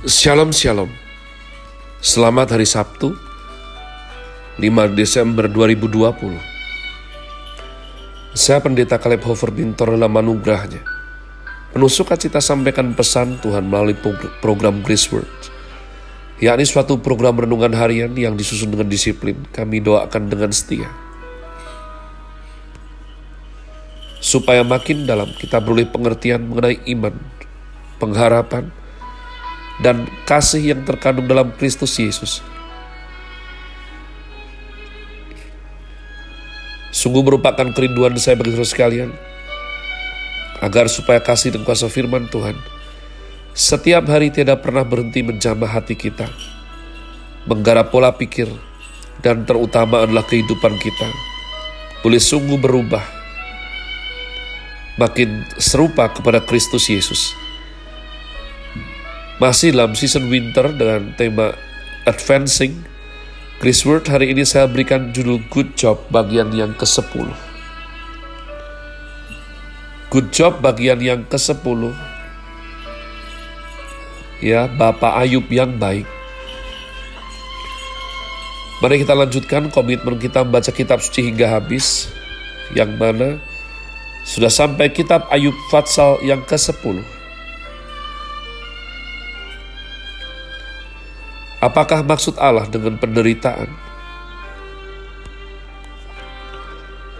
Shalom Shalom. Selamat hari Sabtu 5 Desember 2020 Saya Pendeta Kaleb Hofer Bintor dalam anugerahnya Penuh sukacita sampaikan pesan Tuhan melalui program Grace Word yakni suatu program renungan harian yang disusun dengan disiplin kami doakan dengan setia. Supaya makin dalam kita beroleh pengertian mengenai iman, pengharapan, dan kasih yang terkandung dalam Kristus Yesus. Sungguh merupakan kerinduan saya bagi saudara sekalian, agar supaya kasih dan kuasa firman Tuhan setiap hari tidak pernah berhenti menjamah hati kita, menggarap pola pikir, dan terutama adalah kehidupan kita, boleh sungguh berubah, makin serupa kepada Kristus Yesus masih dalam season winter dengan tema Advancing, Chris Word hari ini saya berikan judul Good Job bagian yang ke-10. Good Job bagian yang ke-10. Ya, Bapak Ayub yang baik. Mari kita lanjutkan komitmen kita membaca kitab suci hingga habis. Yang mana sudah sampai kitab Ayub Fatsal yang ke-10. Apakah maksud Allah dengan penderitaan?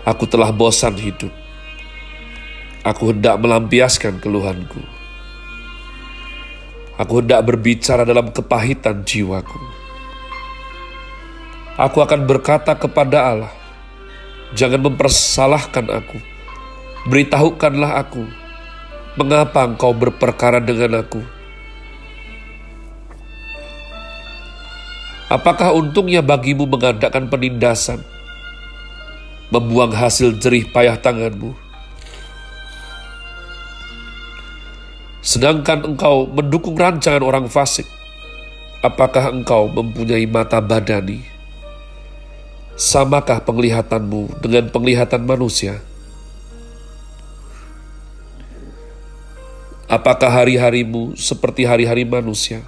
Aku telah bosan hidup. Aku hendak melampiaskan keluhanku. Aku hendak berbicara dalam kepahitan jiwaku. Aku akan berkata kepada Allah, "Jangan mempersalahkan aku. Beritahukanlah aku, mengapa engkau berperkara dengan aku?" Apakah untungnya bagimu mengadakan penindasan, membuang hasil jerih payah tanganmu? Sedangkan engkau mendukung rancangan orang fasik, apakah engkau mempunyai mata badani? Samakah penglihatanmu dengan penglihatan manusia? Apakah hari-harimu seperti hari-hari manusia?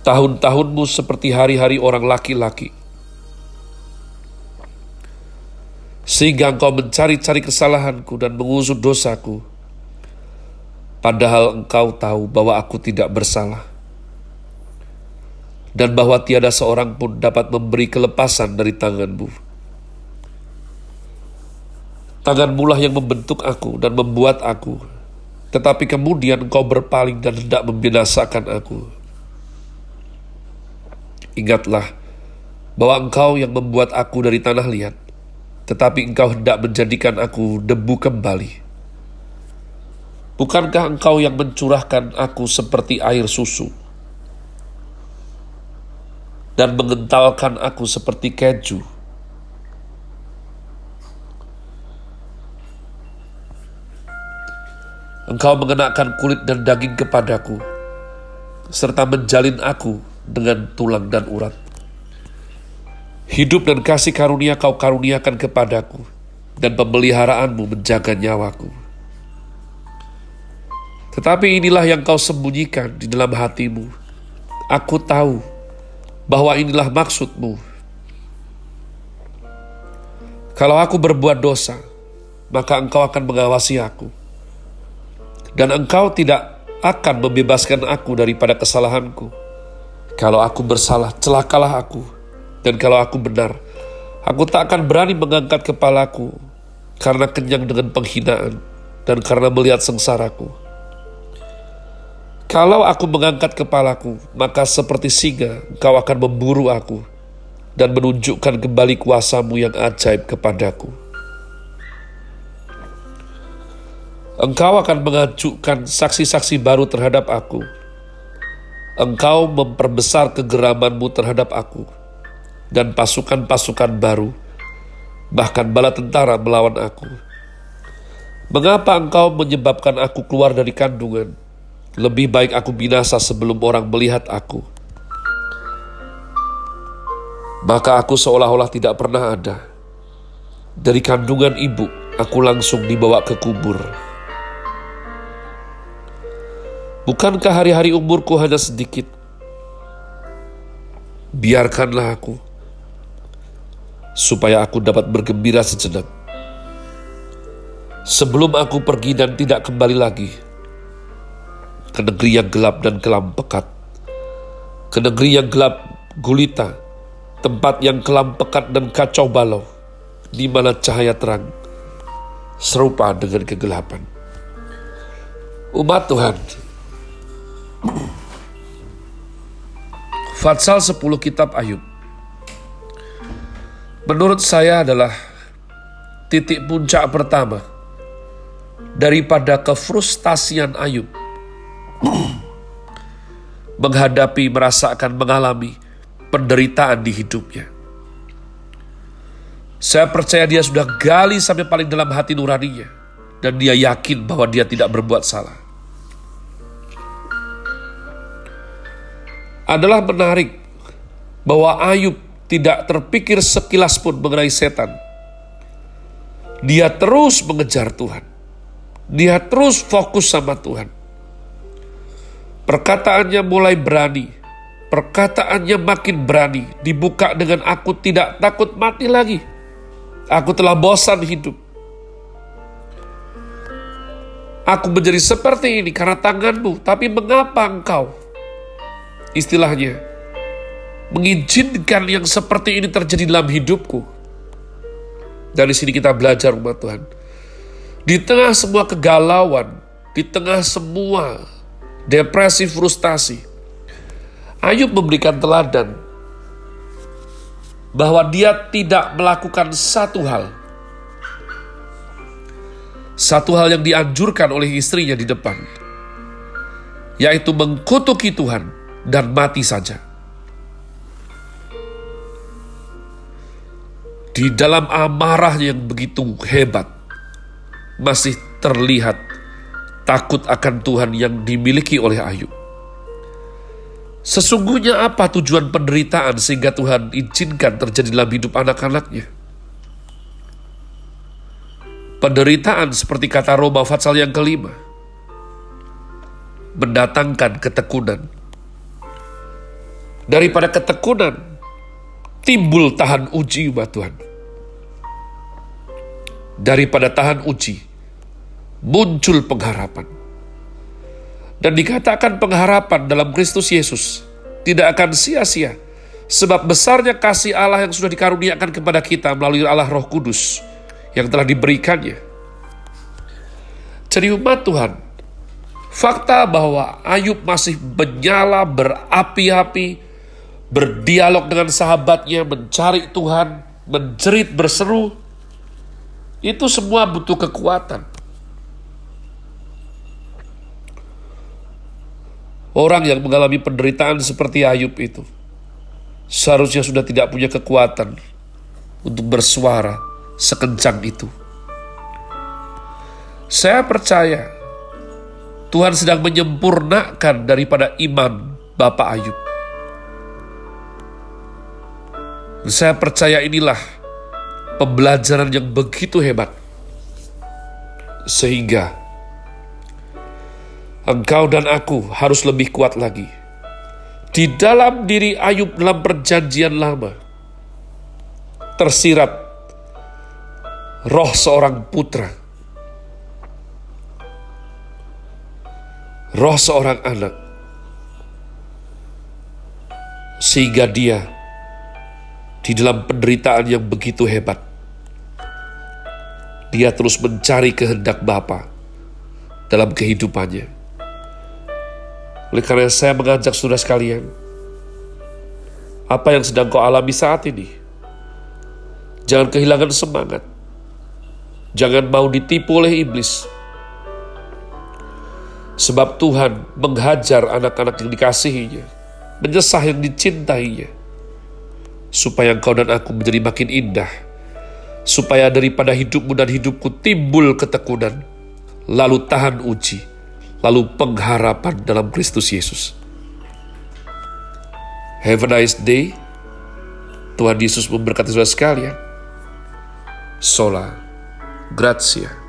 Tahun-tahunmu seperti hari-hari orang laki-laki. Sehingga engkau mencari-cari kesalahanku dan mengusut dosaku. Padahal engkau tahu bahwa aku tidak bersalah. Dan bahwa tiada seorang pun dapat memberi kelepasan dari tanganmu. Tanganmu lah yang membentuk aku dan membuat aku. Tetapi kemudian engkau berpaling dan hendak membinasakan aku. Ingatlah bahwa engkau yang membuat aku dari tanah liat, tetapi engkau hendak menjadikan aku debu kembali. Bukankah engkau yang mencurahkan aku seperti air susu dan mengentalkan aku seperti keju? Engkau mengenakan kulit dan daging kepadaku, serta menjalin aku dengan tulang dan urat. Hidup dan kasih karunia kau karuniakan kepadaku, dan pemeliharaanmu menjaga nyawaku. Tetapi inilah yang kau sembunyikan di dalam hatimu. Aku tahu bahwa inilah maksudmu. Kalau aku berbuat dosa, maka engkau akan mengawasi aku. Dan engkau tidak akan membebaskan aku daripada kesalahanku kalau aku bersalah, celakalah aku. Dan kalau aku benar, aku tak akan berani mengangkat kepalaku karena kenyang dengan penghinaan dan karena melihat sengsaraku. Kalau aku mengangkat kepalaku, maka seperti singa engkau akan memburu aku dan menunjukkan kembali kuasamu yang ajaib kepadaku. Engkau akan mengajukan saksi-saksi baru terhadap aku, engkau memperbesar kegeramanmu terhadap aku, dan pasukan-pasukan baru, bahkan bala tentara melawan aku. Mengapa engkau menyebabkan aku keluar dari kandungan? Lebih baik aku binasa sebelum orang melihat aku. Maka aku seolah-olah tidak pernah ada. Dari kandungan ibu, aku langsung dibawa ke kubur. Bukankah hari-hari umurku hanya sedikit? Biarkanlah aku, supaya aku dapat bergembira sejenak. Sebelum aku pergi dan tidak kembali lagi ke negeri yang gelap dan kelam pekat, ke negeri yang gelap gulita, tempat yang kelam pekat dan kacau balau, di mana cahaya terang serupa dengan kegelapan. Umat Tuhan, Fatsal 10 kitab Ayub menurut saya adalah titik puncak pertama daripada kefrustasian Ayub menghadapi, merasakan, mengalami penderitaan di hidupnya. Saya percaya dia sudah gali sampai paling dalam hati nuraninya. Dan dia yakin bahwa dia tidak berbuat salah. Adalah menarik bahwa Ayub tidak terpikir sekilas pun mengenai setan. Dia terus mengejar Tuhan. Dia terus fokus sama Tuhan. Perkataannya mulai berani. Perkataannya makin berani. Dibuka dengan aku tidak takut mati lagi. Aku telah bosan hidup. Aku menjadi seperti ini karena tanganmu, tapi mengapa engkau? Istilahnya, mengizinkan yang seperti ini terjadi dalam hidupku. Dari sini kita belajar umat Tuhan. Di tengah semua kegalauan, di tengah semua depresi, frustasi. Ayub memberikan teladan bahwa dia tidak melakukan satu hal. Satu hal yang dianjurkan oleh istrinya di depan, yaitu mengkutuki Tuhan dan mati saja. Di dalam amarah yang begitu hebat, masih terlihat takut akan Tuhan yang dimiliki oleh Ayub. Sesungguhnya apa tujuan penderitaan sehingga Tuhan izinkan terjadi dalam hidup anak-anaknya? Penderitaan seperti kata Roma Fatsal yang kelima, mendatangkan ketekunan. Daripada ketekunan, timbul tahan uji umat Tuhan. Daripada tahan uji, muncul pengharapan. Dan dikatakan pengharapan dalam Kristus Yesus tidak akan sia-sia. Sebab besarnya kasih Allah yang sudah dikaruniakan kepada kita melalui Allah Roh Kudus yang telah diberikannya. Jadi umat Tuhan, fakta bahwa Ayub masih menyala, berapi-api, berdialog dengan sahabatnya, mencari Tuhan, menjerit, berseru, itu semua butuh kekuatan. Orang yang mengalami penderitaan seperti Ayub itu seharusnya sudah tidak punya kekuatan untuk bersuara sekencang itu. Saya percaya Tuhan sedang menyempurnakan daripada iman Bapak Ayub. Saya percaya inilah pembelajaran yang begitu hebat. Sehingga engkau dan aku harus lebih kuat lagi. Di dalam diri Ayub dalam perjanjian lama, tersirat roh seorang putra, roh seorang anak, sehingga dia di dalam penderitaan yang begitu hebat, dia terus mencari kehendak Bapa dalam kehidupannya oleh karena saya mengajak saudara sekalian, apa yang sedang kau alami saat ini, jangan kehilangan semangat. Jangan mau ditipu oleh iblis. Sebab Tuhan menghajar anak-anak yang dikasihinya, menyesah yang dicintainya, supaya engkau dan aku menjadi makin indah, supaya daripada hidupmu dan hidupku timbul ketekunan, lalu tahan uji, lalu pengharapan dalam Kristus Yesus. Have a nice day. Tuhan Yesus memberkati saudara sekalian. Sola Gracia.